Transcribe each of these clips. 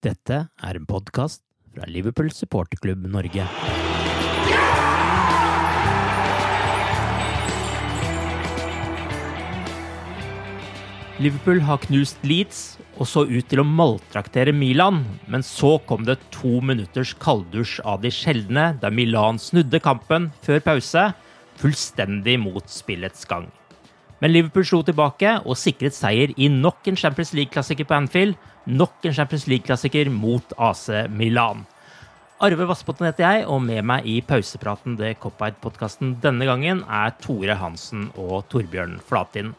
Dette er en podkast fra Liverpool supporterklubb Norge. Liverpool har knust Leeds og så ut til å maltraktere Milan, men så kom det to minutters kalddusj av de sjeldne, da Milan snudde kampen før pause, fullstendig mot spillets gang. Men Liverpool slo tilbake og sikret seier i nok en Champions League-klassiker på Anfield, nok en Champions League-klassiker mot AC Milan. Arve Vassbotn heter jeg, og med meg i pausepraten det Cop-Eyed-podkasten denne gangen er Tore Hansen og Torbjørn Flatin.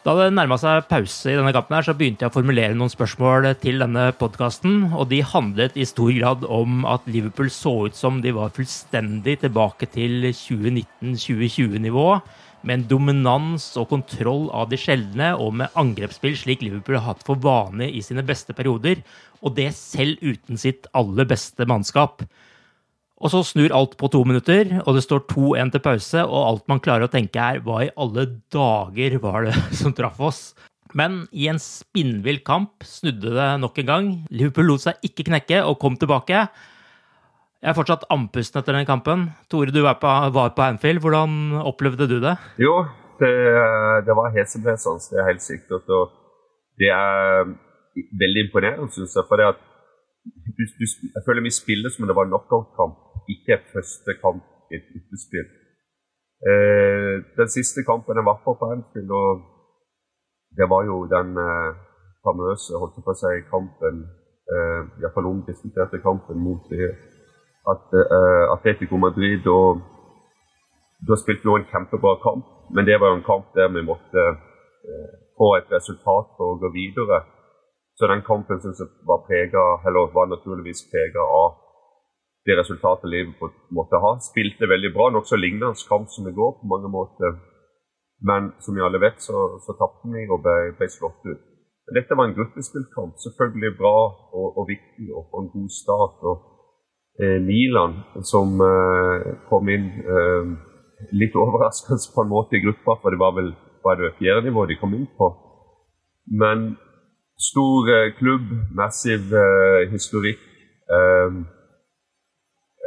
Da det nærma seg pause i denne kampen, her, så begynte jeg å formulere noen spørsmål til denne podkasten. Og de handlet i stor grad om at Liverpool så ut som de var fullstendig tilbake til 2019-2020-nivå. Med en dominans og kontroll av de sjeldne, og med angrepsspill slik Liverpool har hatt for vane i sine beste perioder. Og det selv uten sitt aller beste mannskap. Og så snur alt på to minutter, og det står 2-1 til pause, og alt man klarer å tenke er hva i alle dager var det som traff oss? Men i en spinnvill kamp snudde det nok en gang. Liverpool lot seg ikke knekke og kom tilbake. Jeg er fortsatt andpusten etter den kampen. Tore, du var på, Anfield. Hvordan opplevde du det? Jo, det, det var heseblesende, det er helt sikkert. Og det er veldig imponerende, syns jeg. For det at du, du, jeg føler vi spiller som om det var knockout-kamp ikke første kamp i et utspill. Eh, den siste kampen jeg var på på Anfield, og det var jo den eh, famøse holdt på å si, kampen eh, Iallfall omdiskuterte kampen mot det, at, uh, Atletico Madrid. da, Da spilte vi en kjempebra kamp, men det var jo en kamp der vi måtte uh, få et resultat for å gå videre. Så den kampen synes jeg var, preget, eller var naturligvis prega av det resultatet Liverpool måtte ha. Spilte veldig bra, nokså lignende kamp som i går på mange måter. Men som vi alle vet, så, så tapte vi og ble, ble, slått ut. Dette var en gruppespillkamp. Selvfølgelig bra og, og viktig og en god start. Og Milan, som eh, kom inn eh, litt overraskende på en måte i gruppa, for det var vel var det fjerde de kom inn på. Men stor eh, klubb, massiv eh, historikk. Eh,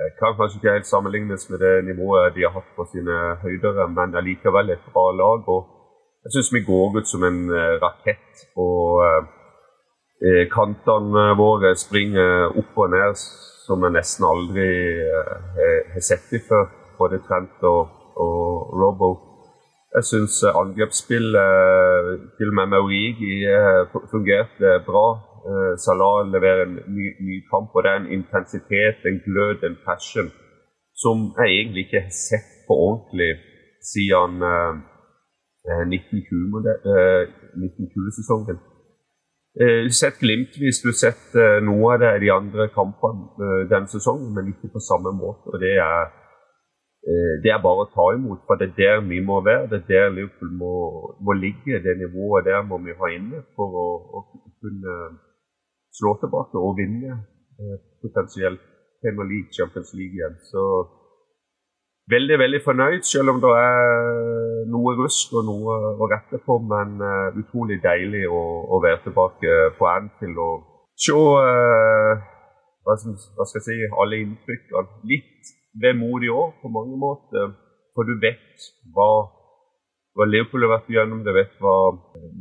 Eh, kan kanskje ikke helt sammenlignes med det nivået de har hatt på sine høydere, men allikevel et bra lag. og Jeg syns vi går ut som en eh, rakett. og eh, Kantene våre springer opp og ned som jeg nesten aldri har sett dem før. Både Trent og, og Robbo. Jeg syns angrepsspillet, til og med Origi, fungerte bra. Salah leverer en ny, ny, kamp, og det er en intensitet, en glød, en passion som jeg egentlig ikke har sett på ordentlig siden uh, 1920-sesongen. Eh, du har sett glimtvis, du har sett eh, noe av det i de andre kampene eh, denne sesongen, men ikke på samme måte. og Det er, det er bare å ta imot, for det er der vi må være. Det er der Liverpool må, må ligge. Det nivået der må vi ha inne for å, å kunne slå tilbake og vinne potensielt Premier League, Champions League igjen. Så veldig, veldig fornøyd, selv om det er noe rusk og noe å rette på. Men uh, utrolig deilig å, å, være tilbake på Anfield og se uh, hva, som, hva, skal jeg si, alle inntrykkene. Litt vemodig òg på mange måter, for du vet hva, hva Liverpool har vært igjennom, du vet hva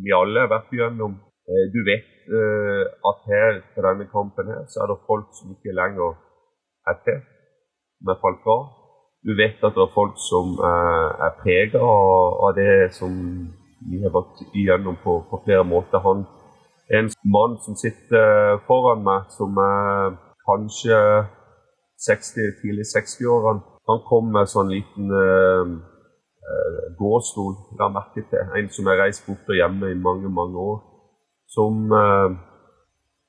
vi alle har vært igjennom. Uh, du vet at her på denne kampen her, så er det folk som ikke lenger er til, men falt fra du vet at det er folk som uh, er prega av, det som vi har vært igjennom på, på, flere måter. Han er en mann som sitter foran meg, som er kanskje 60, tidlig 60-årene. Han kom med sånn liten uh, uh, gåstol, la merke til. En som har reist bort og hjemme i mange, mange år. Som uh,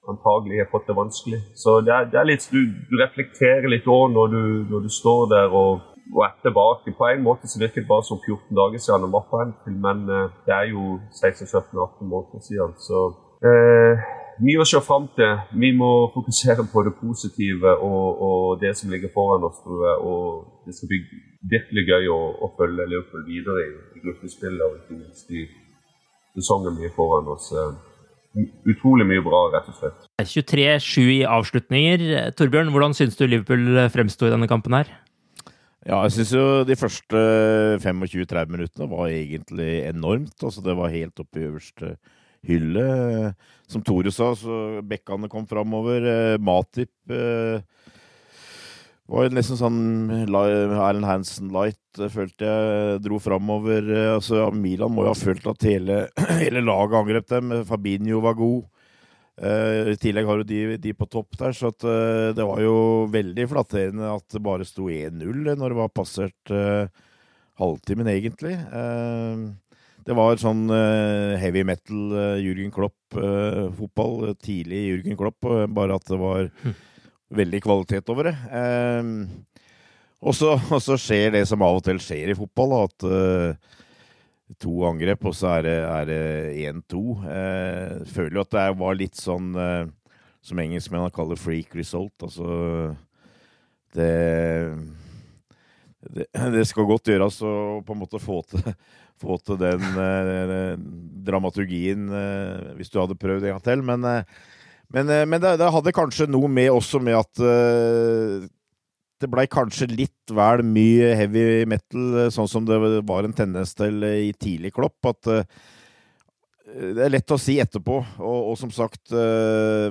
antagelig har fått det vanskelig. Så det er, det er litt, du, du, reflekterer litt òg når, når, du står der og, og, er tilbake. På en måte så virket det bare som 14 dager siden han var på Anfield, men eh, det er jo 16-17-18 måneder siden. Så eh, mye å se fram til. Vi må fokusere på det positive og, og, det som ligger foran oss, tror jeg. Og det skal bli virkelig gøy å, å følge Liverpool videre i, i gruppespillet og ikke minst i sesongen vi har foran oss. Uh, utrolig mye bra, rett og slett. 23-7 i avslutninger. Torbjørn, hvordan syns du Liverpool fremsto i denne kampen her? Ja, jeg syns jo de første 25-30 minuttene var egentlig enormt. Altså, det var helt oppe i øverste hylle. Som Tore sa, så bekkene kom framover. Eh, Matip eh, var nesten sånn Erlend Hansen light, eh, følte jeg. Dro framover. Eh, altså, Milan må jo ha følt at hele, hele laget angrep dem. Fabinho var god. Uh, I tillegg har du de, de, på topp der, så at, uh, det var jo veldig flatterende at det bare sto 1-0 når det var passert uh, halvtimen, egentlig. det var sånn heavy metal Jürgen Klopp-fotball, tidlig Jürgen Klopp, bare at det var hm veldig kvalitet over det. Eh, og, så, skjer det som av og til skjer i fotball, at uh, to angrep, og så er det 1-2. Eh, føler jo at det var litt sånn uh, som engelskmennene kaller freak result. Altså det, det, det skal godt gjøres å på en måte få til, få til den uh, dramaturgien hvis du hadde prøvd en gang til. Men eh, men det, det, hadde kanskje noe med også med at uh, det blei kanskje litt vel mye heavy metal, sånn som det var en tendens til i tidlig klopp. At uh, det er lett å si etterpå, og, og som sagt uh,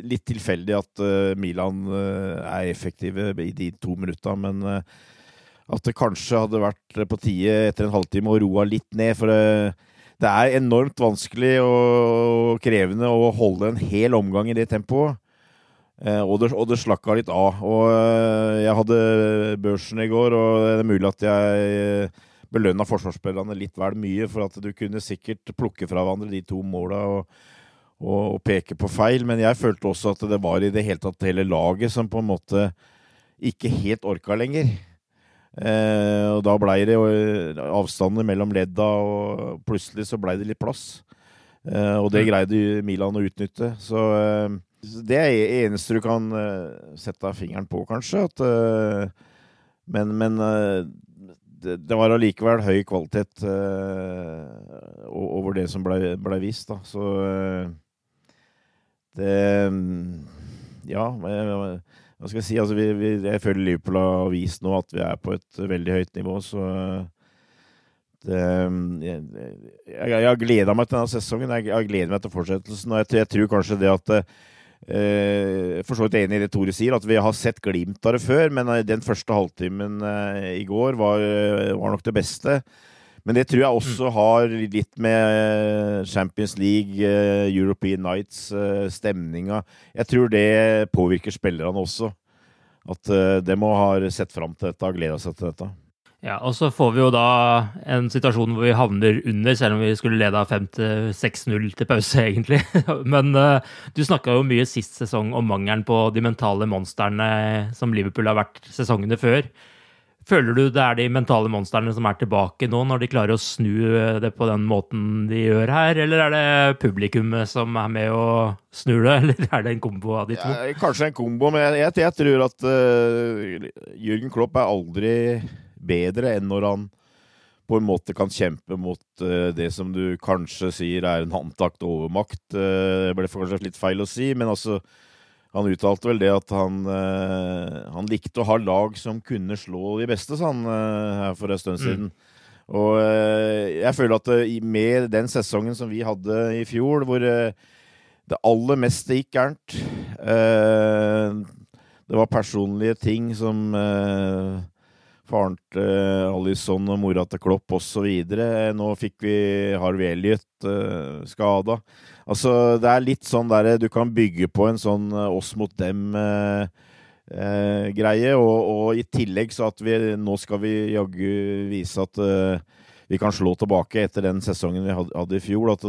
litt tilfeldig at Milan er effektive i de to minutta, men at det kanskje hadde vært på tide etter en halvtime å roe litt ned. for det det er enormt vanskelig og krevende å holde en hel omgang i det tempoet. Eh, og, det, og det slakka litt av. Og eh, jeg hadde børsen i går, og det er mulig at jeg eh, belønna forsvarsspillerne litt vel mye, for at du kunne sikkert plukke fra hverandre de to måla og, og, og, peke på feil. Men jeg følte også at det var i det hele tatt hele laget som på en måte ikke helt orka lenger. Eh, og da blei det eh, avstander mellom ledda, og plutselig så blei det litt plass. Eh, og det mm. greide Milan å utnytte. Så eh, det er det eneste du kan eh, sette fingeren på, kanskje. At, eh, men, men det, det, var allikevel høy kvalitet over det som blei ble vist, da. Så det Ja. Hva skal jeg si, altså vi, vi, jeg føler Liverpool har vist nå at vi er på et veldig høyt nivå, så det, jeg, jeg, jeg har gleda meg til denne sesongen. Jeg, jeg gleder meg til fortsettelsen. Og jeg, jeg tror kanskje det at eh, For så vidt enig i det Tore sier, at vi har sett glimt av det før. Men eh, den første halvtimen eh, i går var, eh, var, nok det beste. Men det tror jeg også har litt med eh, Champions League, eh, European Nights, eh, stemninga Jeg tror det påvirker spillerne også. At de må ha sett fram til dette og gleda seg til dette. Ja, og så får vi jo da en situasjon hvor vi havner under, selv om vi skulle lede av 5-6-0 til pause, egentlig. Men uh, du snakka jo mye sist sesong om mangelen på de mentale monstrene som Liverpool har vært sesongene før. Føler du det er de mentale monstrene som er tilbake nå, når de klarer å snu det på den måten de gjør her, eller er det publikummet som er med og snur det, eller er det en kombo av de to? Ja, kanskje en kombo, men jeg, jeg, tror at uh, Jürgen Klopp er aldri bedre enn når han på en måte kan kjempe mot uh, det som du kanskje sier er en antakt overmakt. Uh, det ble kanskje litt feil å si, men altså Han uttalte vel det at han, uh, han likte å ha lag som kunne slå de beste, sa han her for en stund mm. siden. Mm. Og jeg føler at med den sesongen som vi hadde i fjor, hvor det aller meste gikk gærent Det var personlige ting som faren til Alison og mora til Klopp osv. Nå fikk vi Harvey Elliot uh, skada. Altså, det er litt sånn der du kan bygge på en sånn uh, oss mot dem-greie. Uh, uh, og, og, i tillegg så at vi nå skal vi jaggu vise at vi kan slå tilbake etter den sesongen vi hadde, i fjor. At,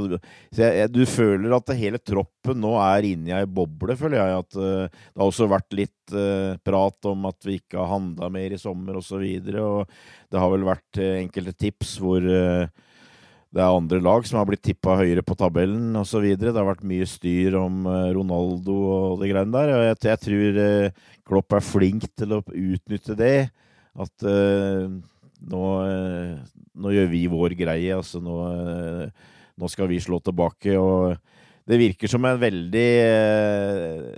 jeg, du føler at hele troppen nå er inni ei boble, føler jeg. At uh, det har også vært litt uh, prat om at vi ikke har handla mer i sommer osv. Og, så og det har vel vært uh, enkelte tips hvor det er andre lag som har blitt tippa høyere på tabellen osv. Det har vært mye styr om Ronaldo og det greiene der. og Jeg, jeg tror Klopp er flink til å utnytte det. At nå, eh, nå, gjør vi vår greie. Altså nå, eh, nå, skal vi slå tilbake. Og det virker som en veldig eh,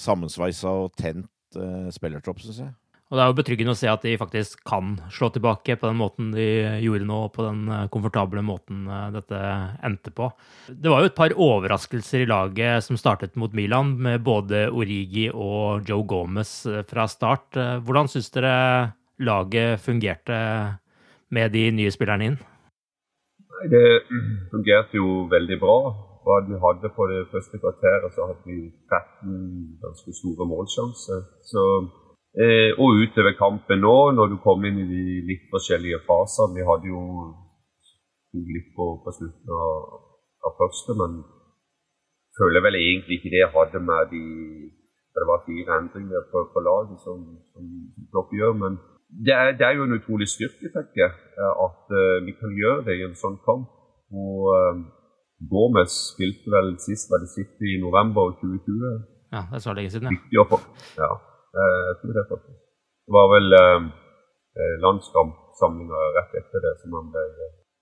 sammensveisa og tent eh, spillertropp, syns jeg. Og det er jo betryggende å se at de faktisk kan slå tilbake på den måten de gjorde nå, på den eh, komfortable måten dette endte på. Det var jo et par overraskelser i laget som startet mot Milan, med både Origi og Joe Gomez fra start. Hvordan syns dere laget fungerte med de nye spillerne inn? Det fungerte jo veldig bra. Hva vi hadde på det første kvarteret, så hadde vi 13 ganske store målsjanser. Så, eh, og utover kampen nå, når du kom inn i de litt forskjellige fasene Vi hadde jo litt på, på slutten av, av, første, men føler vel egentlig ikke det jeg hadde med de Det var fire endringer på, på laget som, som, som gjør. men det er, det er, jo en utrolig styrke, tenker jeg, at uh, vi kan gjøre det i en sånn kamp. Og uh, Gomez spilte vel sist var det City i november 2020. Ja, det er så lenge siden, ja. ja jeg tror det faktisk. Det var vel uh, landskampsamlinga rett etter det som han ble,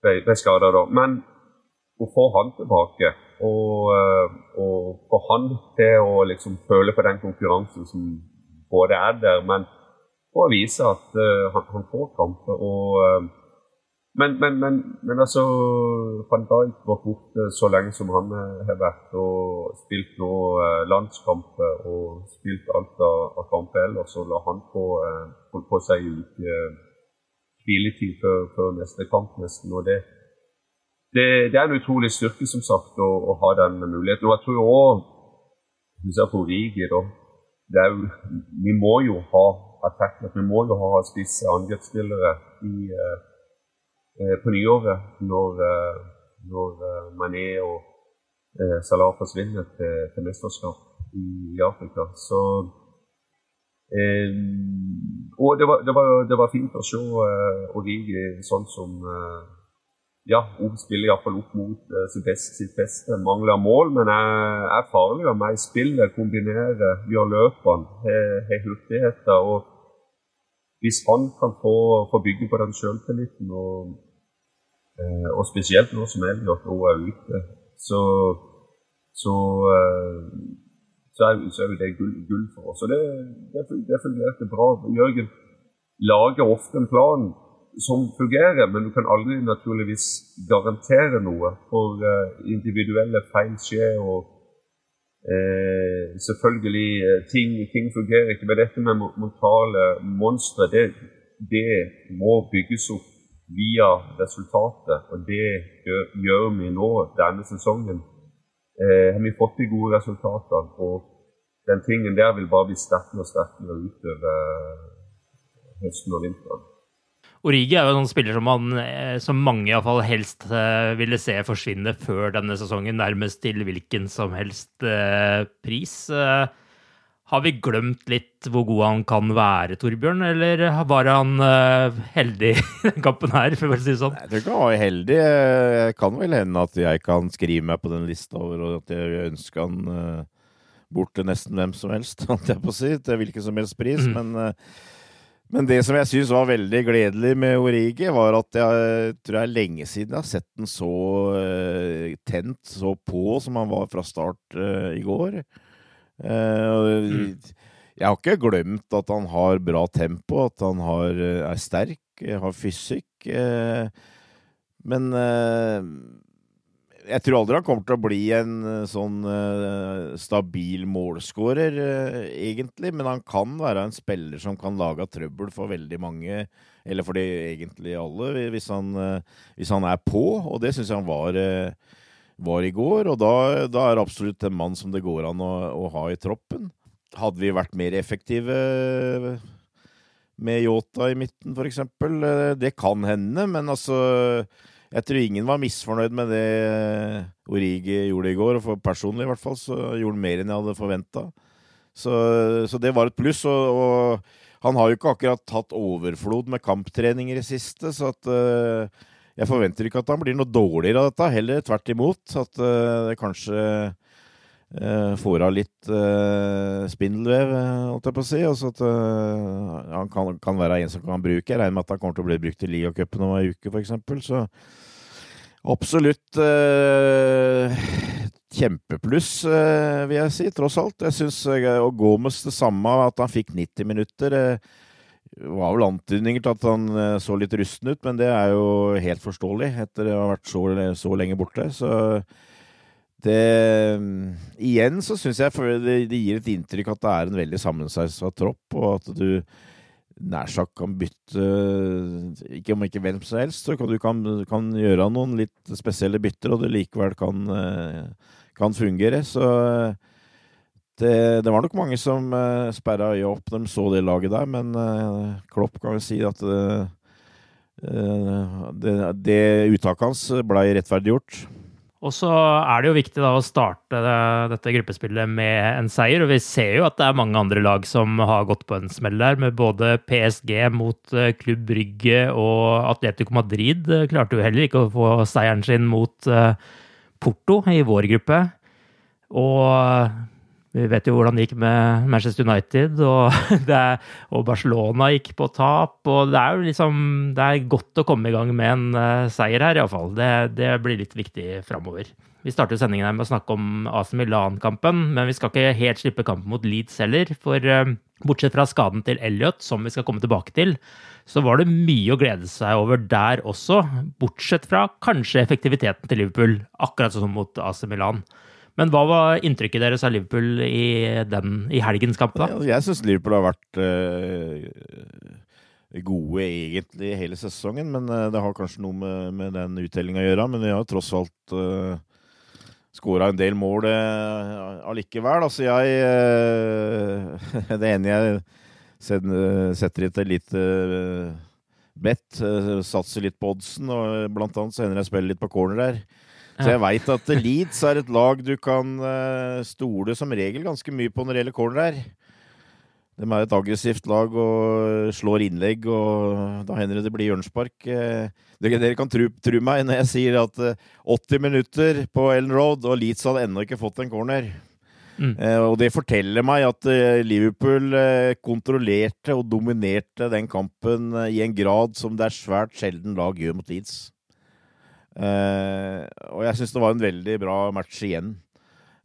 ble, ble skada da. Men å få han tilbake, og, og få han til å liksom føle på den konkurransen som både er der, men for å vise at uh, han, han, får kamper. Og, uh, men, men, men, men, altså Van Dijk var borte så lenge som han uh, har vært, og spilt nå landskamper og spilt alt av, av kamper ellers, og la han få, holdt på seg uke hviletid før, før, neste kamp, nesten. og det, det, det, er en utrolig styrke, som sagt, å, å ha den muligheten. Og jeg tror òg, du ser på Rigi, da, jo, vi må jo ha attacken. Vi må jo ha spisse angrepsspillere i, eh, på nyåret når, uh, når Mané og Salah forsvinner til, til mesterskap i, i, Afrika. Så Og det var, det, var, det var, fint å se Origi sånn som ja, hun spiller iallfall opp mot sitt, beste, sitt beste. Mangler mål, men er, er farlig av meg. spillet, kombinerer, gjør løpene, har hurtigheter. og hvis han kan få, få bygge på den selvtilliten, og, eh, og, spesielt nå som Elliot nå er ute, så, så, eh, så, er, så, er, det gull, gull for oss. Og det, det, det fungerte bra. Jørgen lager ofte en plan som fungerer, men du kan aldri naturligvis garantere noe. For uh, individuelle feil skjer, og Eh, selvfølgelig, eh, ting, ting, fungerer ikke. Men dette med mentale monstre, det, det, må bygges opp via resultatet. Og det gjør, gjør vi nå denne sesongen. Eh, har vi fått de gode resultatene. Og den tingen der vil bare bli sterkere og sterkere utover høsten og vinteren. Origi er jo en spiller som, man, eh, som mange i fall helst uh, ville se forsvinne før denne sesongen, nærmest til hvilken som helst uh, pris. Har vi glemt litt hvor god han kan være, Torbjørn, eller var han heldig i den kampen her? for å si det sånn? Jeg tror ikke han var heldig. Det kan vel hende at jeg kan skrive meg på den lista over at jeg ønsker han bort til nesten hvem som helst, holdt jeg på å si, til hvilken som helst pris. Mm. men men det som jeg syns var veldig gledelig med Origi, var at jeg tror jeg er lenge siden jeg har sett den så uh, tent, så på, som han var fra start uh, i går. Uh. Jeg har ikke glemt at han har bra tempo, at han har, er sterk, har fysikk. men jeg tror aldri han kommer til å bli en eh, sånn uh, stabil målskårer, uh, egentlig. Men han kan være en spiller som kan lage trøbbel for veldig mange, eller for det egentlig alle, hvis han, uh, hvis han er på. Og det syns jeg han var, var, i går. Og da, da, er det absolutt en mann som det går an å, å ha i troppen. Hadde vi vært mer effektive med Yota i midten, f.eks.? Det kan hende, men altså jeg tror ingen var misfornøyd med det Origi gjorde i går. Og for personlig i hvert fall så gjorde han mer enn jeg hadde forventa. Så, så, det var et pluss. Og, og, han har jo ikke akkurat tatt overflod med kamptreninger i siste, så at uh, jeg forventer ikke at han blir noe dårligere av dette. Heller tvert imot. At uh, det kanskje får av litt spindelvev, holdt jeg på å si. Altså at han kan, kan, være en som kan bruke. Jeg regner med at han kommer til å bli brukt i ligacupen om ei uke, f.eks. Så Absolutt uh, kjempepluss, eh, vil jeg si, tross alt. Jeg syns å Gomez det samme, at han fikk 90 minutter. Det var vel antydninger til at han eh, så litt rusten ut, men det er jo helt forståelig etter å ha vært så, så lenge borte. Så det Igjen så syns jeg det, det, gir et inntrykk at det er en veldig sammensveisa tropp, og at du nær sagt kan bytte Ikke om ikke hvem som helst, så kan du kan, kan gjøre noen litt spesielle bytter, og det likevel kan, eh, kan fungere. Så det, det, var nok mange som uh, sperra øya opp de så det laget der, men Klopp kan jo si at uh, det, det uttaket hans blei rettferdiggjort. Og så er det jo viktig da å starte det, dette gruppespillet med en seier. Og vi ser jo at det er mange andre lag som har gått på en smell der, med både PSG mot uh, Klubb Brygge og Atletico Madrid. Klarte jo heller ikke å få seieren sin mot uh, Porto i vår gruppe. Og vi vet jo hvordan det gikk med Manchester United, og, er, og, Barcelona gikk på tap. og Det er jo liksom, det er godt å komme i gang med en uh, seier her, iallfall. Det, det blir litt viktig framover. Vi starter sendingen her med å snakke om AC Milan-kampen, men vi skal ikke helt slippe kampen mot Leeds heller. For uh, bortsett fra skaden til Elliot, som vi skal komme tilbake til, så var det mye å glede seg over der også. Bortsett fra kanskje effektiviteten til Liverpool, akkurat sånn som mot AC Milan. Men hva var inntrykket deres av Liverpool i, den, i helgens kamp? da? Jeg syns Liverpool har vært øh, gode egentlig hele sesongen. Men uh, det har kanskje noe med, med den uttellinga å gjøre. Men de har tross alt uh, eh, skåra en del mål allikevel. Altså jeg øh, Det ene jeg setter i et lite bet, satser litt på oddsen, og blant annet så hender jeg spiller litt på corner der. Så jeg veit at Leeds er et lag du kan uh, stole som regel ganske mye på når det gjelder corner her. De er et aggressivt lag og slår innlegg, og da hender det det blir hjørnespark. Uh, dere kan tro, tru, meg når jeg sier at uh, eh, 80 minutter på Ellen Road, og Leeds hadde ennå ikke fått en corner. Mm. og det forteller meg at Liverpool kontrollerte og dominerte den kampen i en grad som det er svært sjelden lag gjør mot Leeds. Uh, og jeg syns det var en veldig bra match igjen.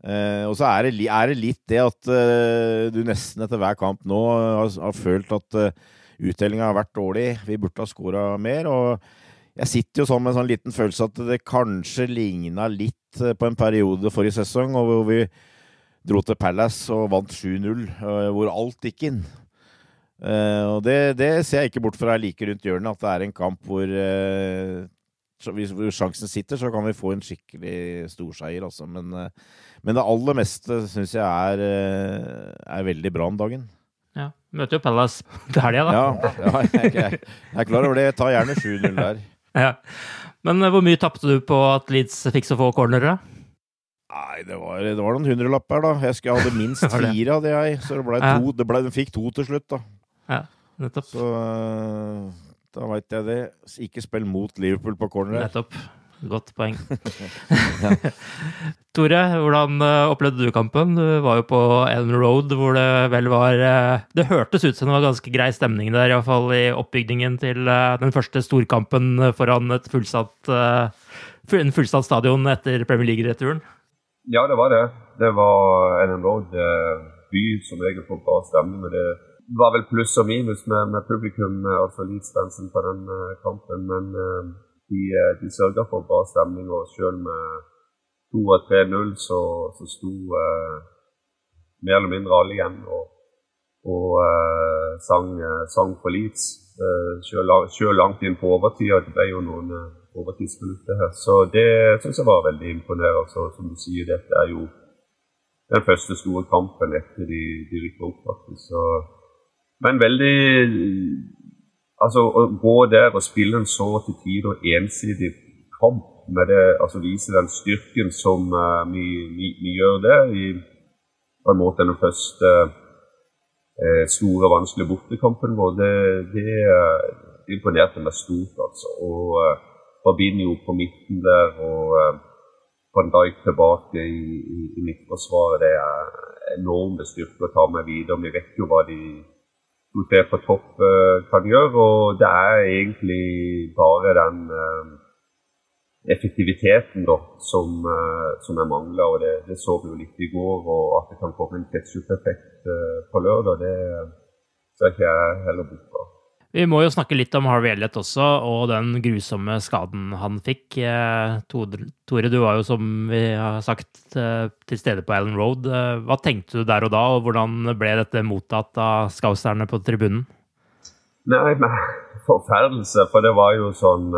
Uh, og så er er det, litt det at uh, du nesten etter hver kamp nå har, har følt at uh, uttellinga har vært dårlig. Vi burde ha skåra mer. Og jeg sitter jo sånn med en sånn liten følelse at det kanskje ligna litt på en periode forrige sesong hvor vi dro til Palace og vant 7-0, hvor alt gikk inn. og det, det, ser jeg ikke bort fra like rundt hjørnet, at det er en kamp hvor hvis sjansen sitter, så kan vi få en skikkelig storseier, altså. Men, eh, men det aller meste syns jeg er, eh, er, veldig bra om dagen. Ja. Møter jo Palace til helga, da. Ja, ja jeg, jeg, jeg, er klar over det. Jeg tar gjerne 7-0 der. Ja. Men hvor mye tapte du på at Leeds fikk så få cornere? Nei, det var, det var noen hundrelapper, da. Jeg, skulle, jeg hadde minst fire, hadde jeg. Så det ble to. Det ble, den fikk to til slutt, da. Ja, nettopp. Så da veit jeg det. Ikke spill mot Liverpool på corner. Nettopp. Godt poeng. Tore, hvordan opplevde du kampen? Du var jo på Ellen Road, hvor det vel var Det hørtes ut som det var ganske grei stemning der, iallfall i oppbygningen til den første storkampen foran et fullsatt, en fullsatt stadion etter Premier League-returen. Ja, det var det. Det var Ellen Road by som regel får bra stemning. men det var vel pluss og minus med, med publikum, altså Leeds-fansen på den kampen. Men de, de sørga for bra stemning, og selv med 2 av 3-0 så, så sto uh, mer eller mindre alle igjen og, og uh, sang, sang, for Leeds. Uh, sjøl langt inn på overtida. Det ble jo noen overtidsminutter her. Så det syns jeg var veldig imponerende. Så, som du sier, dette er jo den første store kampen etter de, de rykker opp. faktisk. Så, men veldig Altså Å gå der og spille en så til tider ensidig kamp, med det, altså vise den styrken som uh, vi, vi, vi, gjør det i på en måte den første uh, store, vanskelige bortekampen vår, det, det, det imponerte meg stort, altså. Og uh, Fabinho på midten der og Van Dijk tilbake i, i, i midtforsvaret, det er enorme styrker å ta med videre. Vi vet jo hva de to på topp kan gjøre. Og det er egentlig bare den uh, effektiviteten da, som, uh, som er mangla. Og det, det, så vi jo litt i går. Og at det kan komme en ketsjup-effekt på lørdag, det ser ikke jeg heller bort fra. Vi må jo snakke litt om Harvey Elliot også, og den grusomme skaden han fikk. Tore, du var jo, som vi har sagt, til stede på Allen Road. Hva tenkte du der og da, og hvordan ble dette mottatt av skauserne på tribunen? Nei, men forferdelse. For det var jo sånn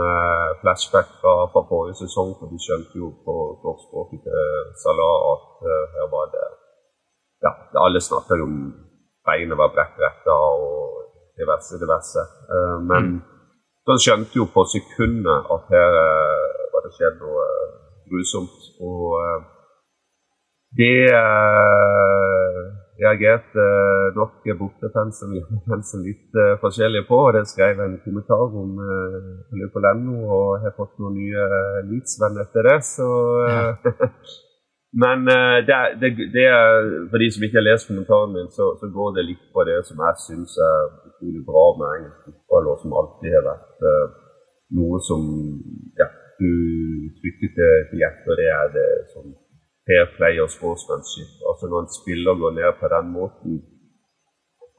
flashback fra, fra, forrige sesong. For de skjønte jo på språket til Salah at her var det Ja, alle snakket om beinet var bredt retta og diverse, diverse. Uh, men mm. han skjønte jo på sekundet at her uh, var det skjedd noe uh, grusomt. Og det reagerte nok bortefansen litt forskjellig på. og Det skrev en kommentar om uh, på Leno, og har fått noen nye Leeds-venner etter det. Så ja. Men uh, det, det, det, for de som ikke har lest kommentaren min, så, så, går det litt på det som jeg syns er utrolig bra med engelsk fotball, og som alltid har vært uh, noe som ja, du trykker til, til hjertet. Det er det som fair play og sportsmanship. Altså Når en spiller går ned på den måten,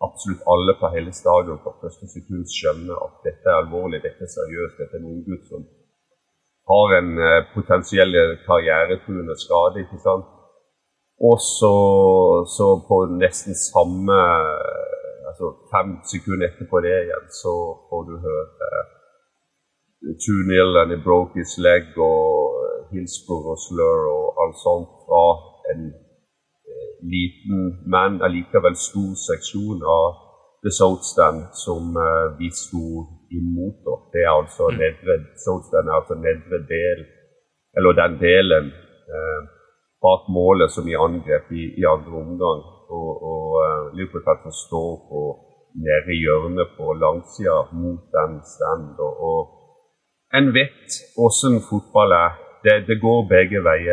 absolutt alle på hele stadion fra første sekund skjønner at dette er alvorlig, dette er seriøst, dette er en unggutt som har en uh, potensiell karrieretruende skade. ikke sant? Og så, så, på nesten samme altså Fem sekunder etterpå det igjen, så får du høre Two 2-0 and he broke his leg og Hillsborough slur og alt sånt fra en liten, men allikevel stor seksjon av The South Stand som vi sto imot. Da. Det er altså mm. nedre, er altså nedre del, eller den delen eh, bak målet som vi angrep i, i andre omgang. Og, og uh, Liverpool kan forstå på nede i hjørnet på langsida mot den stand. Og, og en vet åssen fotball er. Det, det går begge veier.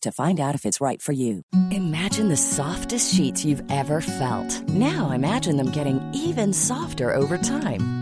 to find out if it's right for you. Imagine the softest sheets you've ever felt. Now imagine them getting even softer over time.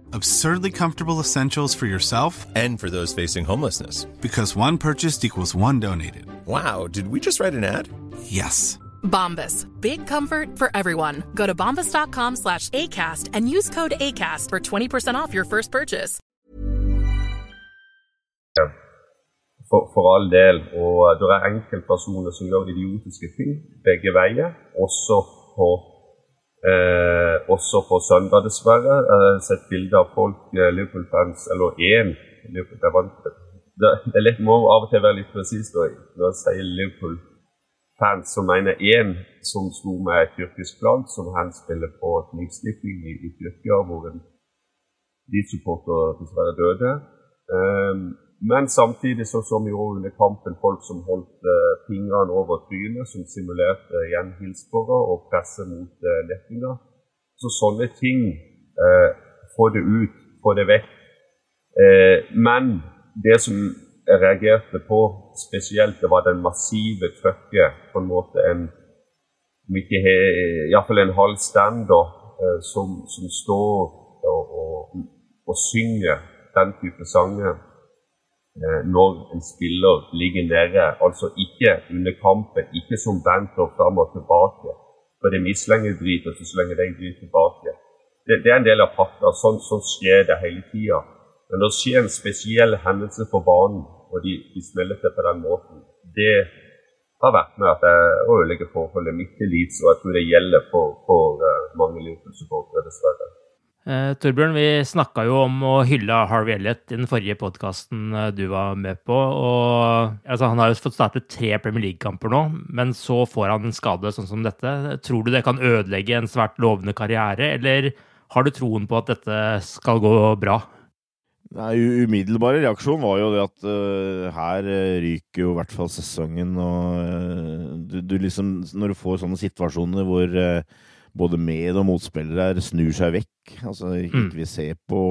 Absurdly comfortable essentials for yourself and for those facing homelessness. Because one purchased equals one donated. Wow, did we just write an ad? Yes. Bombas. Big comfort for everyone. Go to bombas.com slash ACAST and use code ACAST for 20% off your first purchase. For, for all del. Og det er enkeltpersoner som gjør idiotiske ting begge veier, også på Eh, også på søndag, dessverre. Jeg har sett bilder av folk, eh, Liverpool-fans, eller én det, det, er litt, må av og til være litt presis når jeg sier Liverpool-fans, som mener én som sto med et tyrkisk flagg, som han spiller på knivstikking i, i Tyrkia, hvor en de supporter dessverre døde. Um, men samtidig så som jo under kampen folk som holdt uh, fingrene over trynet, som simulerte uh, igjen og presset mot uh, lettinger. Så sånne ting uh, Få det ut, få det vekk. men det som jeg reagerte på spesielt, det var den massive trøkket på en måte en Iallfall en halv stander som, som står og, og, og synger den type sanger Eh, når en spiller ligger nede. Altså ikke under kampen, ikke som banter fram og tilbake. For det er mislenger driter så lenge de driter tilbake. Det, det, er en del av pakka. Sånn, sånn skjer det hele tida. Men når det skjer en spesiell hendelse på banen, og de, de smeller til på den måten, det har vært med at jeg ødelegger forholdet mitt til Leeds, og jeg tror det gjelder for, for uh, mange Liverpool-supportere, dessverre. Uh, Torbjørn, vi snakka jo om å hylle Harvey Elliot i den forrige podkasten uh, du var med på. og altså, Han har jo fått startet tre Premier League-kamper nå, men så får han en skade sånn som dette. Tror du det kan ødelegge en svært lovende karriere, eller har du troen på at dette skal gå bra? Nei, Umiddelbare reaksjon var jo det at uh, her ryker jo i hvert fall sesongen. og du, du liksom, Når du får sånne situasjoner hvor både med- og motspillere snur seg vekk. Altså ikke mm. vil se på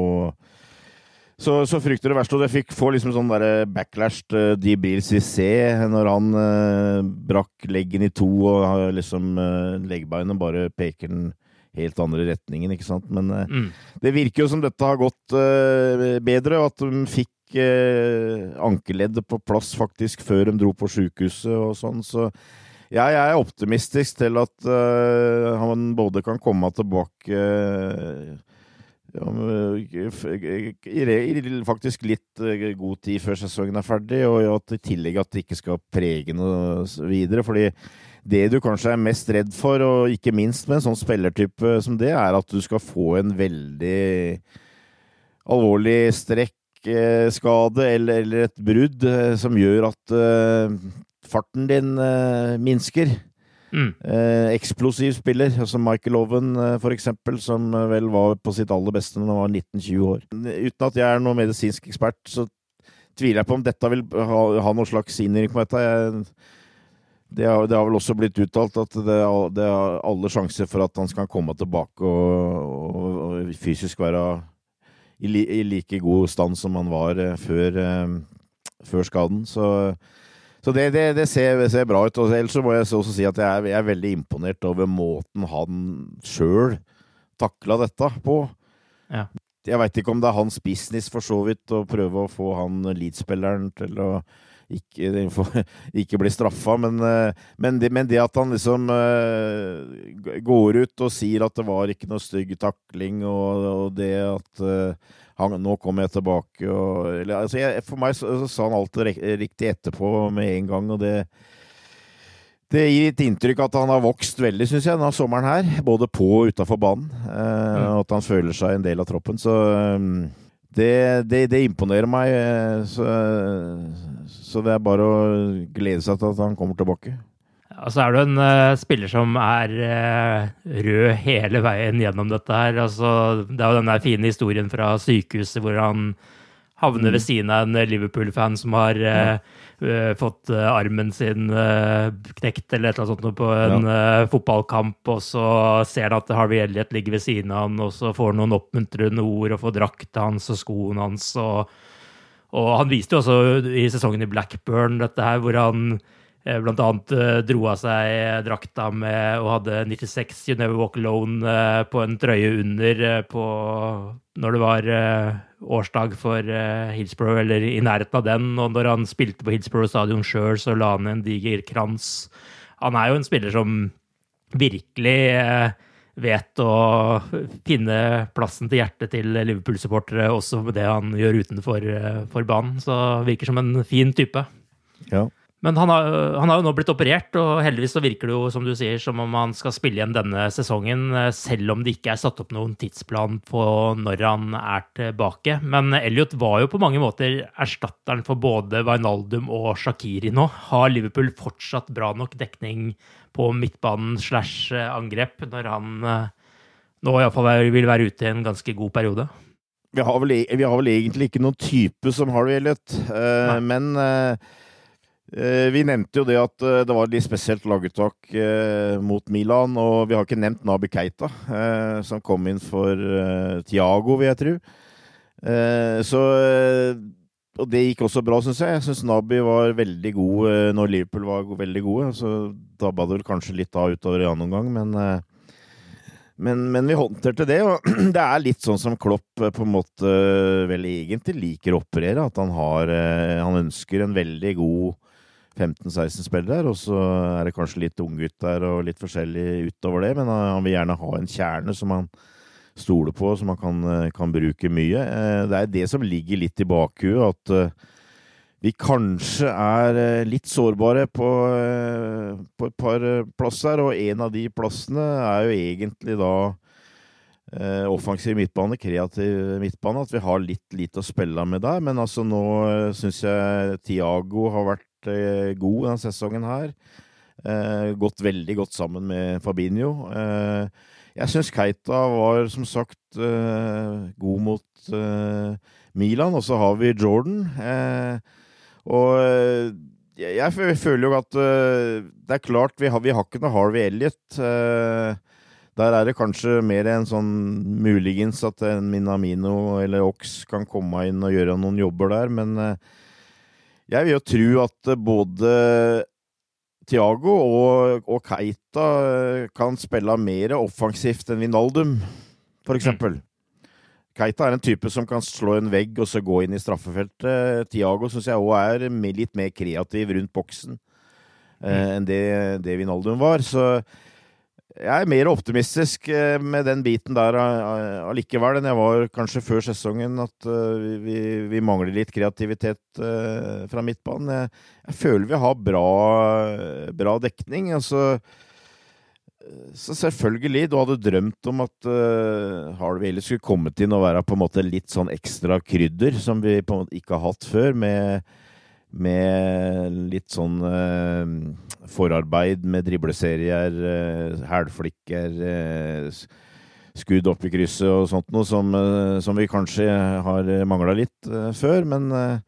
så, så frykter det verste, og det fikk få liksom sånn der backlash til Dibil Cissé når han eh, brakk leggen i to og liksom eh, leggbeinet bare peker den helt andre retningen, ikke sant. Men eh, Mm. det virker jo som dette har gått eh, bedre, og at de fikk eh, ankeleddet på plass faktisk før de dro på sjukehuset og sånn, så jeg er optimistisk til at uh, han både kan komme tilbake eh, ja, eh, i, faktisk litt god tid før sesongen er ferdig, og at i tillegg at det ikke skal prege noe videre. fordi det du kanskje er mest redd for, og ikke minst med en sånn spillertype som det, er at du skal få en veldig alvorlig strekkskade eller, eller et brudd som gjør at farten din eh, minsker. Mm. Eh, eksplosiv spiller, som Michael Owen eh, for eksempel, som eh, vel var på sitt aller beste når han var 19-20 år. Uten at jeg er noen medisinsk ekspert, så tviler jeg på om dette vil ha, ha noen slags innvirkning på dette. Jeg, det, har, det har vel også blitt uttalt at det, det er alle sjanser for at han skal komme tilbake og, og, og fysisk være i, i like god stand som han var eh, før, før skaden. Så så det, det, det ser, ser bra ut. Og ellers så må jeg også si at jeg er, jeg er veldig imponert over måten han sjøl takla dette på. Ja. Jeg veit ikke om det er hans business, for så vidt, å prøve å få han Leeds-spilleren til å ikke, ikke bli straffa, men, eh, men, men det at han liksom eh, går ut og sier at det var ikke noe stygg takling, og, og det at eh, han, nå kommer jeg tilbake og eller, altså jeg, For meg så, så sa han alt rik- riktig etterpå med en gang, og det det gir et inntrykk at han har vokst veldig, syns jeg, denne sommeren her. Både på og utafor banen. Eh, og at han føler seg en del av troppen. Så eh, det, det, det imponerer meg. eh, Så, så det er bare å glede seg til at han kommer tilbake. Og så er du en uh, spiller som er uh, rød hele veien gjennom dette her. Altså, det er jo den der fine historien fra sykehuset hvor han havner ved siden av en Liverpool-fan som har eh, uh, fått eh, armen sin eh, knekt eller et eller annet sånt på en eh, fotballkamp, og så ser han at Harvey Elliot ligger ved siden av han, og så får han noen oppmuntrende ord og får drakta hans og skoene hans. og og han viste jo også i sesongen i Blackburn dette her, hvor han eh, blant annet eh, dro av seg drakta med og hadde 96 You Never Walk Alone eh, på en trøye under eh, på når det var eh, årsdag for eh, Hillsborough, eller i nærheten av den. Og når han spilte på Hillsborough stadion sjøl, så la han en diger krans. Han er jo en spiller som virkelig eh, vet å finne plassen til hjertet til Liverpool-supportere, også med det han gjør utenfor eh, for banen. Så virker som en fin type. Ja. Men han har, han har jo nå blitt operert, og heldigvis så virker det jo, som du sier, som om han skal spille igjen denne sesongen, eh, selv om det ikke er satt opp noen tidsplan på når han er tilbake. Men Elliot var jo på mange måter erstatteren for både Wijnaldum og Shakiri nå. Har Liverpool fortsatt bra nok dekning på midtbanen slash eh, angrep når han eh, nå iallfall vil være ute i en ganske god periode? Vi har, vel, e- vi har vel egentlig ikke noen type som har det, Elliot, uh, men eh, vi nevnte jo det at eh, det var litt spesielt laguttak eh, mot Milan, og vi har ikke nevnt Nabi Keita, eh, som kom inn for Tiago, vil jeg tro. Eh, så eh, Og det gikk også bra, syns jeg. Jeg syns Nabi var veldig god eh, når Liverpool var veldig gode. Så dabba det vel kanskje litt av utover i annen omgang, men eh, men, men vi håndterte det, og det er litt sånn som Klopp eh, på en måte eh, vel egentlig liker å operere. At han har eh, Han ønsker en veldig god 15-16 spillere her, og så er det kanskje litt unggutt der og litt forskjellig utover det, men han han vil gjerne ha en kjerne som han stoler på, som han kan, eh, kan bruke mye. Eh, Det er det som ligger litt i bakhuet, at eh, vi kanskje er eh, litt sårbare på, eh, på et par eh, plasser, og en av de plassene er jo egentlig da eh, offensiv midtbane, kreativ midtbane, at vi har litt lite å spille med der. Men altså nå syns jeg Tiago har vært eh, god denne sesongen her. Eh, gått veldig godt sammen med Fabinho. Eh, jeg syns Keita var som sagt eh, god mot eh, Milan, og så har vi Jordan. Eh, og eh, jeg, føler jo at eh, det er klart vi har, vi har ikke noe Harvey Elliot. eh, der er det kanskje mer en sånn muligens at en Minamino eller Ox kan komme inn og gjøre noen jobber der, men eh, jeg vil jo tro at eh, både Tiago og, og, Keita kan spille mer offensivt enn Vinaldum, for eksempel. Mm. Keita er en type som kan slå en vegg og så gå inn i straffefeltet. Tiago syns jeg òg er litt mer kreativ rundt boksen mm. enn det, det Vinaldum var. Så jeg er mer optimistisk eh, med den biten der allikevel enn jeg var kanskje før sesongen. At eh, vi, vi mangler litt kreativitet eh, fra midtbanen. Jeg, jeg føler vi har bra, bra dekning. Altså, så selvfølgelig, du hadde drømt om at uh, Harvey Ellis skulle kommet inn og være på en måte litt sånn ekstra krydder, som vi på en måte ikke har hatt før, med med litt sånn eh, forarbeid med dribleserier, eh, hælflikker, eh, skudd opp i krysset og sånt noe som, eh, som vi kanskje har mangla litt eh, før. Men eh,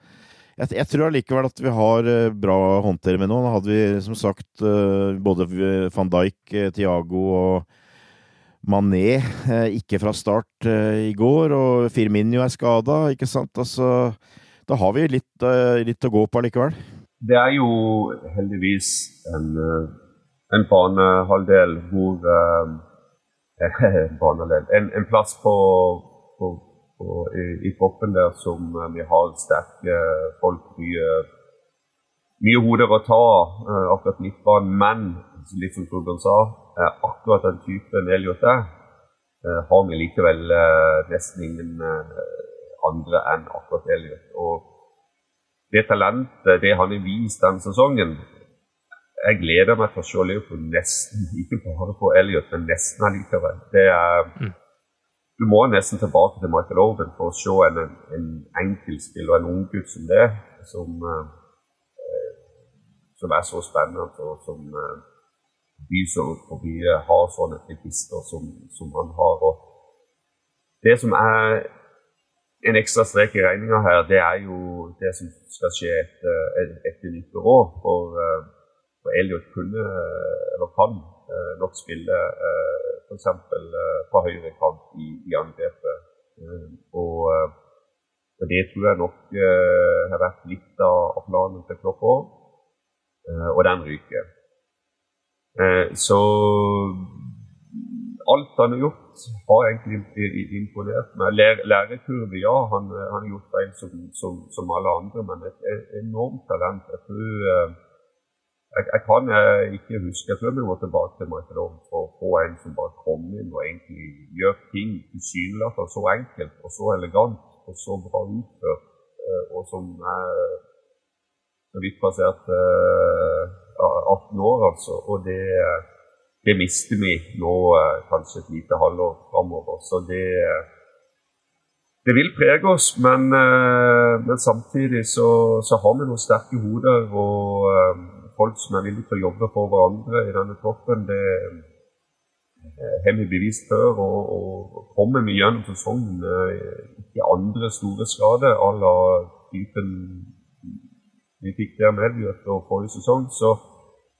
jeg, jeg, tror allikevel at vi har bra håndtere med. Nå hadde vi som sagt både van Dijk, Tiago og Mané ikke fra start i går, og Firminio er skada, ikke sant. Altså da har vi litt, uh, litt, å gå på likevel. Det er jo heldigvis en, eh, en banehalvdel hvor uh, en, en, plass på, på, på, i, i toppen der som vi har sterke folk, mye, mye hoder å ta uh, akkurat midtbanen. Men litt som Torbjørn sa, akkurat den typen Elliot er, har vi likevel nesten ingen andre enn akkurat Elliot. Og det talentet, det han har vist denne sesongen Jeg gleder meg til å se Liverpool nesten, ikke bare på Elliot, men nesten allikevel. Det er mm. Du må nesten tilbake til Michael Owen for å se en, en og en unggutt som det, som, eh, som er så spennende og som eh, viser hvor vi har sånne register som, som han har. Og det som er en ekstra strek i regninga her, det er jo det som skal skje etter, etter nyttår òg. For, eh, for Elliot kunne, eller kan, eh, nok spille eh, f.eks. fra høyre kant i, i angrepet. Og, og, det tror jeg nok har vært litt av planen til Klopp òg. Og den ryker. Så alt han har gjort, har egentlig imponert meg. Lærekurve, ja. Han, han, har gjort feil som, som, som, alle andre, men et, enormt talent. Jeg tror eh, jeg, jeg, kan ikke huske Jeg tror vi må tilbake til Michael for å få en som bare kommer inn og egentlig gjør ting tilsynelatende så enkelt og så elegant og så bra utført, eh, og som er så vidt passert 18 år, altså. Og det det mister vi nå eh, kanskje et lite halvår framover. Så det, eh, det vil prege oss, men, eh, men samtidig så, så, har vi noen sterke hoder og folk som er villige til å jobbe for hverandre i denne troppen. Det har vi bevist før. Og, og kommer vi gjennom sesongen ikke andre store skader à la typen vi fikk der med Elliot forrige sesong, så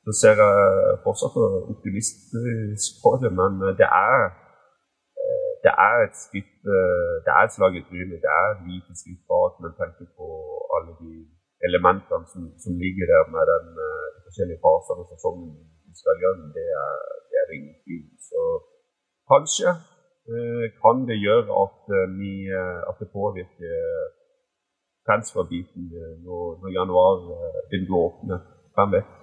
så ser jeg fortsatt optimistisk på det, men det er, eh, det er et skritt eh, Det er et slag i trynet. Det er et lite skritt bak men tenker på alle de elementene som, som ligger der med den, eh, de forskjellige fasene av sesongen vi skal gjøre. Det er, det er ingen tvil. Så kanskje kan det gjøre at, vi, at det påvirker transferbiten når, når januar begynner å åpne. Hvem vet?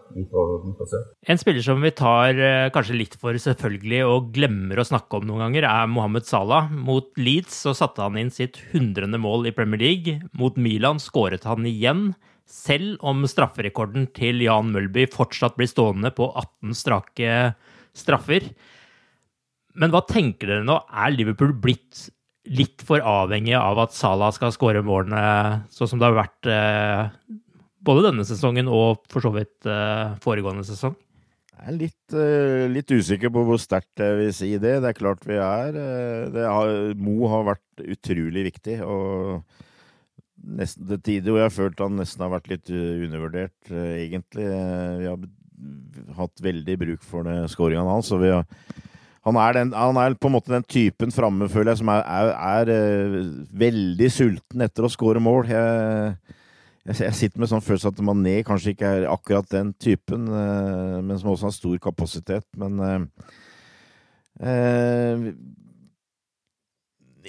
En spiller som vi tar eh, kanskje litt for selvfølgelig og glemmer å snakke om noen ganger, er Mohammed Salah. Mot Leeds så satte han inn sitt hundrende mål i Premier League. Mot Milan skåret han igjen. Selv om strafferekorden til Jan Mølby fortsatt blir stående på 18 strake straffer. Men hva tenker dere nå? Er Liverpool blitt litt for avhengig av at Salah skal skåre målene sånn som det har vært eh, både denne sesongen og for så vidt uh, foregående sesong? Jeg er litt, uh, litt, usikker på hvor sterkt jeg vil si det. Det er klart vi er uh, har, Mo har vært utrolig viktig. og nesten til tider hvor jeg har følt han nesten har vært litt undervurdert, egentlig. Vi har hatt veldig bruk for skåringene hans. og vi har han er, den, han er, på en måte den typen framme, føler jeg, som er, er, er veldig sulten etter å skåre mål. Jeg, jeg, sitter med sånn følelse at Mané kanskje ikke er akkurat den typen, men som også har stor kapasitet. Men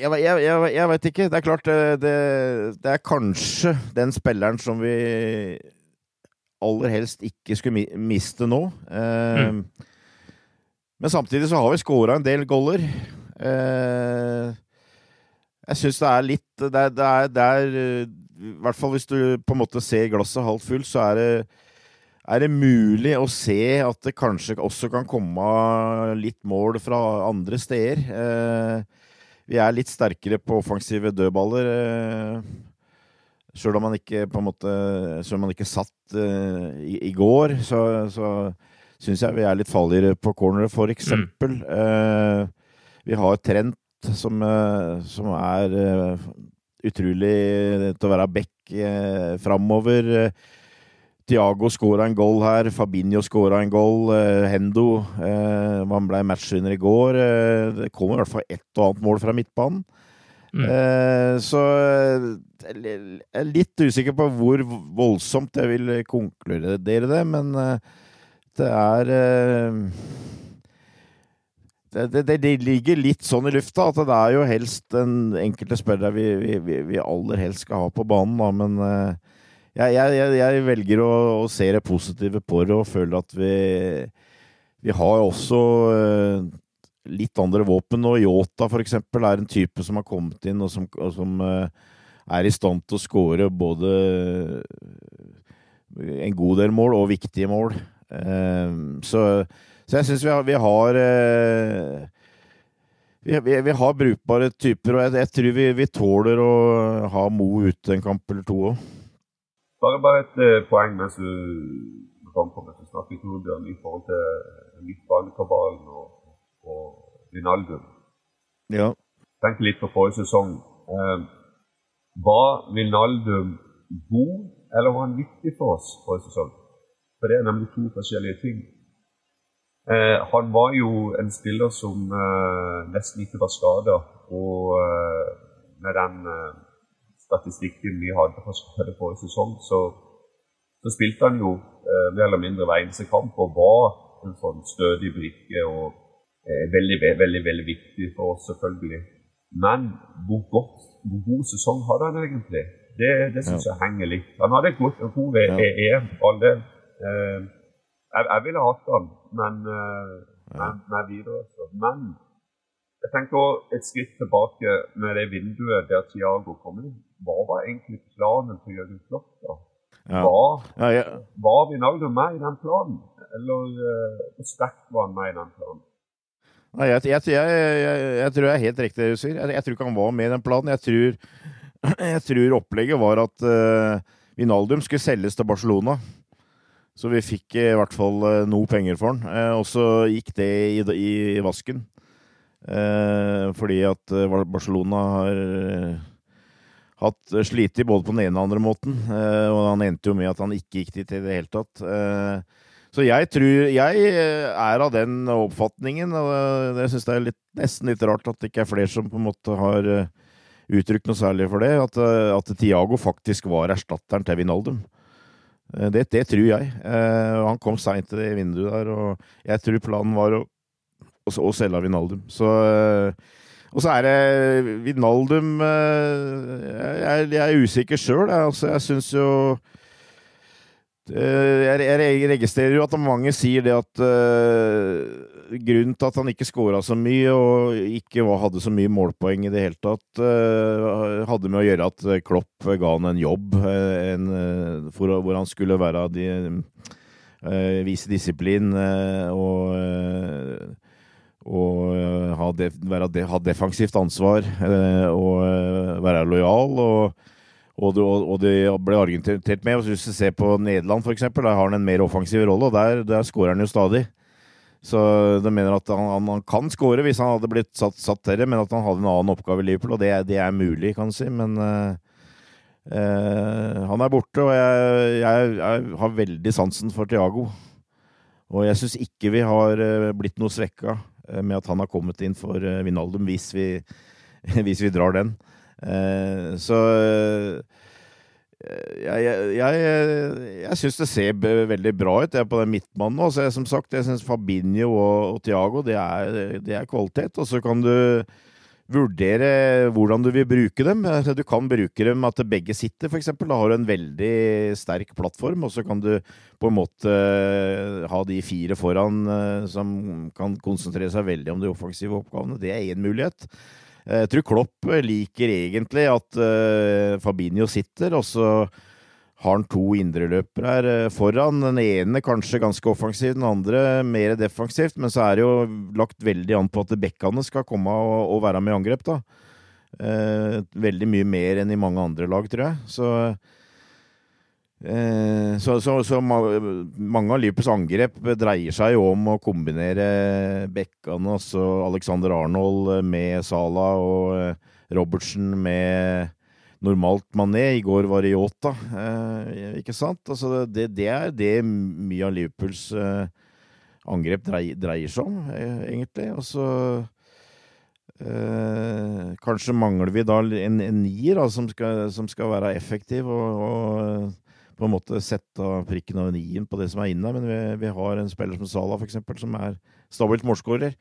jeg, jeg, jeg, jeg veit ikke. Det er klart, det, det, er kanskje den spilleren som vi aller helst ikke skulle miste nå. Mm. Men samtidig så har vi scora en del goller. Eh, jeg syns det er litt det er, det, er, det er, I hvert fall hvis du på en måte ser glasset halvt fullt, så er det, er det mulig å se at det kanskje også kan komme litt mål fra andre steder. Eh, vi er litt sterkere på offensive dødballer. Eh, Sjøl om man ikke på en måte Selv om man ikke satt i, i går, så, så syns jeg vi er litt farligere på corner, for eksempel. Mm. Vi har Trent, som, som er utrolig til å være back eh, framover. Tiago skåra en goal her. Fabinho skåra en goal. Hendo Han ble matchvinner i går. det kommer i hvert fall ett og annet mål fra midtbanen. Mm. så jeg er litt usikker på hvor voldsomt jeg vil konkludere det, men det er eh, det, det, det, ligger litt sånn i lufta at det er jo helst den enkelte spiller vi, vi, vi aller helst skal ha på banen, da, men eh, jeg, jeg, jeg velger å, å, se det positive på det og føler at vi, vi har også eh, litt andre våpen. Og Yota for eksempel er en type som har kommet inn og som, og som er i stand til å skåre både en god del mål og viktige mål. Så, så jeg syns vi har, vi har eh, vi, vi, vi, har brukbare typer, og jeg, jeg tror vi, vi, tåler å ha Mo ute en kamp eller to òg. Bare, bare et uh, poeng mens du kom på du snakket Torbjørn, i forhold til midtbanekabalen og, og Rinaldum. Ja. Tenk litt på forrige sesong. Uh, var Rinaldum god, eller var han viktig for oss forrige sesong? For det er nemlig to forskjellige ting. Eh, han var jo en spiller som eh, nesten ikke var skada. Og eh, med den eh, statistikken vi hadde fra skade forrige sesong, så, så, spilte han jo eh, mer eller mindre hver eneste kamp og var en sånn stødig brikke. og eh, veldig, veldig, veldig viktig for oss, selvfølgelig. Men hvor, godt, hvor god sesong hadde han egentlig? Det, det syns ja. jeg henger litt. Han hadde et godt, god EM, ja. alle Eh, jeg, jeg ville hatt han, men, eh, men, men videre. Så. Men jeg tenker også et skritt tilbake med det vinduet der Tiago kom inn. Hva var egentlig planen til Jørgen Klopp? da? Ja. Var, ja, ja. var Vinaldo med i den planen, eller uh, hvor sterkt var han med i den planen? Nei, jeg, jeg, jeg, jeg, tror jeg er helt riktig det du sier. Jeg, tror ikke han var med i den planen. Jeg tror, tror opplegget var at uh, Vinaldum skulle selges til Barcelona. Så vi fikk i hvert fall eh, noe penger for den. Eh, og så gikk det i, i, vasken. Eh, fordi at Barcelona har hatt slitt både på den ene og den andre måten. og han endte jo med at han ikke gikk dit i det hele tatt. så jeg tror Jeg er av den oppfatningen, og jeg syns det er litt, nesten litt rart at det ikke er flere som på en måte har uttrykt noe særlig for det. At, at Tiago faktisk var erstatteren til Vinaldum. Eh, det, det, tror jeg. Uh, han kom seint i vinduet der, og jeg tror planen var å, å, å selge Vinaldum. Så, uh, og så er det Vinaldum jeg, jeg, er usikker sjøl. Altså, jeg syns jo jeg, jeg, registrerer jo at mange sier det at grunnen til at han ikke skåra så mye og ikke hadde så mye målpoeng i det hele tatt, uh, hadde med å gjøre at Klopp ga han en jobb uh, en, for, hvor han skulle være de, vise disiplin og, og ha, def ha, defensivt ansvar og være lojal. og og det, og det, ble argumentert med. Hvis du ser på Nederland, f.eks., der har han en mer offensiv rolle, og der, der skårer han jo stadig. Så de mener at han, han kan skåre hvis han hadde blitt satt, satt til men at han hadde en annen oppgave i Liverpool, og det, det er mulig, kan du si. Men uh, uh, han er borte, og jeg, jeg, jeg, har veldig sansen for Thiago. Og jeg syns ikke vi har uh, blitt noe svekka med at han har kommet inn for Vinaldum, hvis vi, hvis vi drar den. så jeg, jeg, jeg, jeg syns det ser veldig bra ut jeg, er på den midtmannen. nå. Så jeg, som sagt, jeg syns Fabinho og, og Thiago det er, det er kvalitet. Og så kan du vurdere hvordan du vil bruke dem. Altså, Du kan bruke dem at begge sitter, f.eks. Da har du en veldig sterk plattform, og så kan du på en måte ha de fire foran eh, som kan konsentrere seg veldig om de offensive oppgavene. Det er én mulighet. Eh, Jeg tror Klopp liker egentlig at eh, Fabinho sitter, og så har han to indreløpere her eh, foran. Den ene kanskje ganske offensiv, den andre mer defensivt. Men så er det jo lagt veldig an på at bekkene skal komme og, og være med i angrep, da. Eh, veldig mye mer enn i mange andre lag, tror jeg. Så så, så, så mange av Liverpools angrep dreier seg jo om å kombinere bekkene, altså Alexander Arnold med Salah og eh, Robertsen med normalt Mané. I går var det Yota, eh, ikke sant? Altså det, det er det mye av Liverpools eh, angrep dreier, dreier seg om, eh, egentlig. Og så eh, Kanskje mangler vi da en, en nier som, skal, som skal være effektiv og, og på en måte sette prikken over i-en på det som er inne. Men vi, vi har en spiller som Sala, for eksempel, som er stabilt målskårer.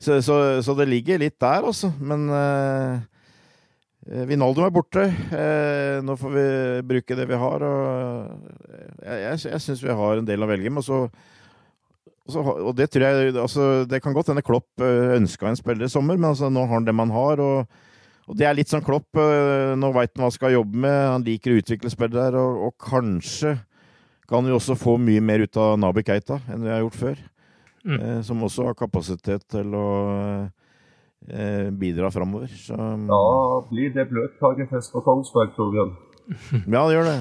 Så, så, så, det ligger litt der, altså. Men eh, Vinaldo er borte. Eh, nå får vi bruke det vi har. Og jeg jeg, jeg syns vi har en del å velge med. Og, så, og, det tror jeg altså, Det kan godt hende Klopp ønska en spiller i sommer, men altså, nå har han det man har. og og det er litt sånn Klopp. Nå veit han hva han skal jobbe med. Han liker å utvikle spillere, og, og kanskje kan vi også få mye mer ut av Nabi Keita enn vi har gjort før. Mm. Eh, som også har kapasitet til å eh, bidra framover. Så, Da blir det bløtkakefest på Kongsberg, Torbjørn. ja, det gjør det.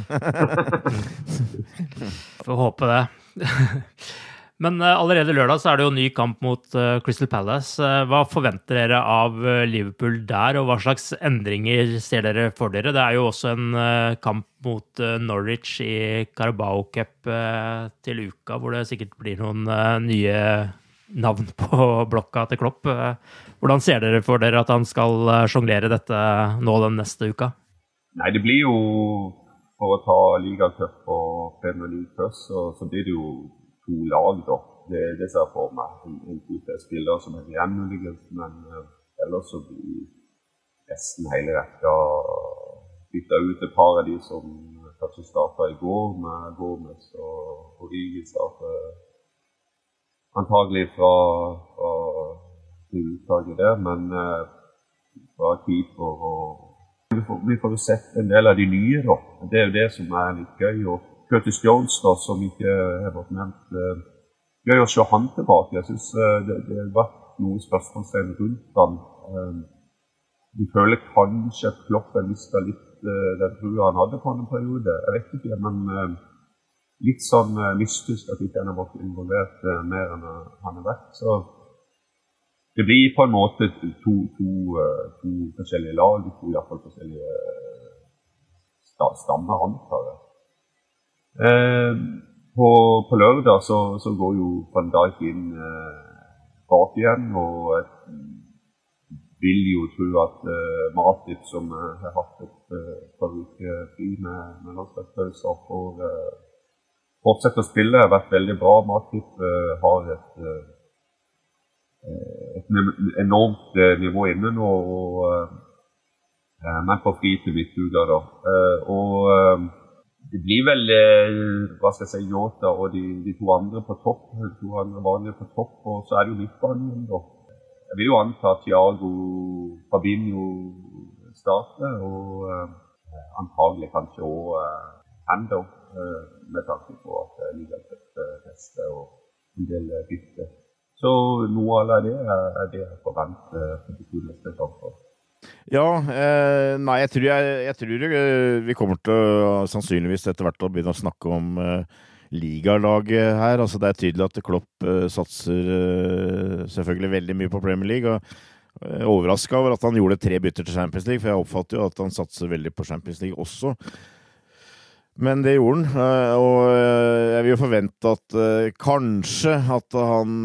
Får håpe det. Men uh, allerede lørdag så er det jo ny kamp mot uh, Crystal Palace. Uh, hva forventer dere av Liverpool der, og hva slags endringer ser dere for dere? Det er jo også en kamp mot Norwich i Carabao Cup til uka, hvor det sikkert blir noen nye navn på blokka til Klopp. hvordan ser dere for dere at han skal sjonglere dette nå den neste uka? Nei, det blir jo For å ta ligacup og Premier League først, så, så blir det jo to lag, da. Det, det ser jeg for meg. En, en type spillere som er igjen, muligens. Men uh, ellers så blir nesten hele rekka bytta ut et par av de som kanskje starta i går, med Gomez og Origi starter antagelig fra, fra uttaket der. Men uh, fra keeper og vi får, vi får sett en del av de nye, da. Det er jo det som er litt gøy. og Curtis Jones, da, som ikke har vært nevnt. Uh, gøy å se han tilbake. Jeg syns uh, det, det har vært noen spørsmålstegn rundt han. Uh, du føler kanskje at Klopp har mista litt den trua han hadde på en periode. Jeg vet ikke, men litt sånn mystisk at ikke han har vært involvert mer enn han har vært. Så det blir på en måte to, to, to forskjellige lag, to iallfall forskjellige stammer, antar jeg. Eh, på, på, lørdag så, så, går jo van Dijk inn eh, bak igjen, og jeg vil jo tro at eh, Matip, som har hatt et par uker fri med, med landslagspauser, får fortsette å spille. har vært veldig bra. Matip har et, et enormt nivå inne nå, og, men på fri til midtuka, da. og det blir vel hva skal jeg si, Yota og de, de, to andre på topp. To andre vanlige på topp, og så er det jo midtbanen. da. Jeg vil jo anta at Thiago Fabinho starter, og eh, antagelig kanskje òg eh, Hando, eh, med tanke på at det ligger et neste og en del bytte. Så noe av det er det jeg forventer for de to neste kampene. Ja, eh, nei, jeg tror, jeg, jeg tror vi kommer til å sannsynligvis etter hvert å begynne å snakke om eh, ligalaget her. Altså, det er tydelig at Klopp eh, satser eh, selvfølgelig veldig mye på Premier League. og eh, Overraska over at han gjorde tre bytter til Champions League, for jeg oppfatter jo at han satser veldig på Champions League også. Men det gjorde han, eh, og jeg vil jo forvente at kanskje at han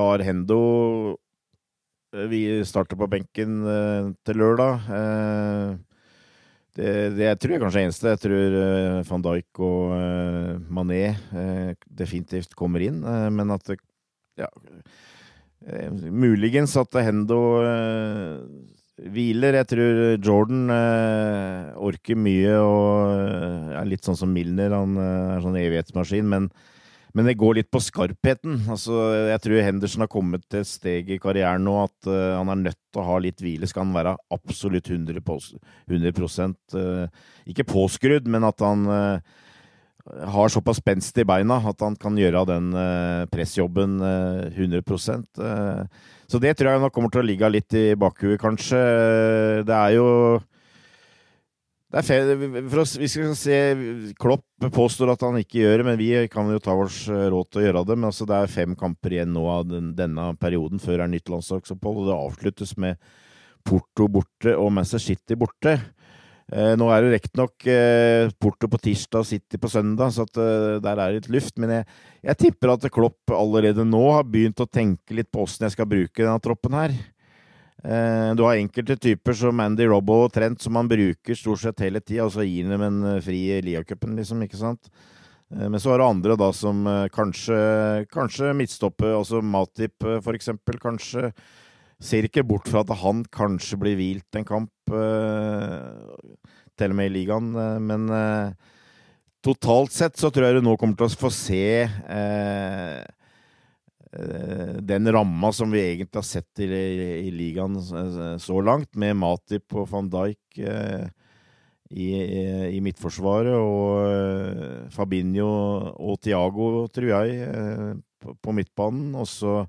lar Hendo vi starter på benken eh, til lørdag. Eh, det, det jeg tror jeg kanskje er eneste. Jeg tror van Dijk og Mané definitivt kommer inn, men at det, ja, Muligens at Hendo hviler. Jeg tror Jordan orker mye og er litt sånn som Milner. Han er sånn evighetsmaskin, men men det går litt på skarpheten. Altså, jeg tror Henderson har kommet til et steg i karrieren nå at uh, han er nødt til å ha litt hvile. Skal han være absolutt 100, 100 uh, Ikke påskrudd, men at han uh, har såpass spenst i beina at han kan gjøre den uh, pressjobben 100% Så det tror jeg nok kommer til å ligge litt i bakhuet, kanskje. Det er jo det er fair. Oss, vi skal se Klopp påstår at han ikke gjør det, men vi kan jo ta oss eh, råd til å gjøre det. Men altså, det er fem kamper igjen nå av den, denne perioden før det er nytt landslagsopphold, og det avsluttes med Porto borte og Manchester City borte. Eh, nå er det riktignok eh, Porto på tirsdag og City på søndag, så at, eh, der er det litt luft. Men jeg, jeg, tipper at Klopp allerede nå har begynt å tenke litt på åssen jeg skal bruke denne troppen her. Eh, du har enkelte typer som Andy Robbo og Trent som man bruker stort sett hele tida, og så gir dem en eh, fri i Lia-cupen, liksom, ikke sant? Eh, men så har du andre da som kanskje, kanskje midtstoppe, altså Matip for eksempel, kanskje ser ikke bort fra at han kanskje blir hvilt en kamp, til og med i ligaen, men totalt sett så tror jeg du nå kommer til å få se Eh, den ramma som vi egentlig har sett i, i, ligaen så langt, med Matip og van Dijk eh, i, i, midtforsvaret og eh, Fabinho og Tiago, tror jeg, eh, på, på, midtbanen. Og så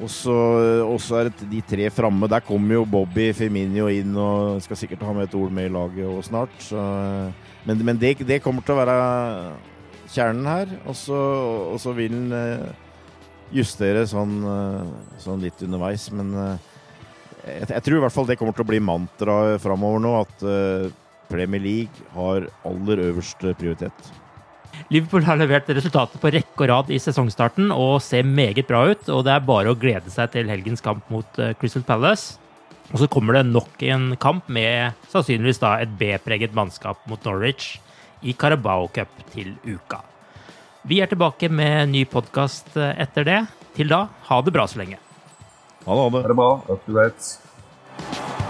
og så er det de tre framme. Der kommer jo Bobby Firminio inn og skal sikkert ha med et ord med i laget og snart. Så, men, men det, det, kommer til å være kjernen her. Og så, og så vil den eh, justere sånn, eh, sånn, litt underveis. Men eh, jeg, jeg, tror i hvert fall det kommer til å bli mantraet framover nå, at Premier League har aller øverste prioritet. Liverpool har levert resultater på rekke og rad i sesongstarten og ser meget bra ut. og Det er bare å glede seg til helgens kamp mot Crystal Palace. Og så kommer det nok en kamp med sannsynligvis da et B-preget mannskap mot Norwich i Carabao Cup til uka. Vi er tilbake med ny podkast etter det. Til da, ha det bra så lenge. Ha det. Ha det bra. Up to date.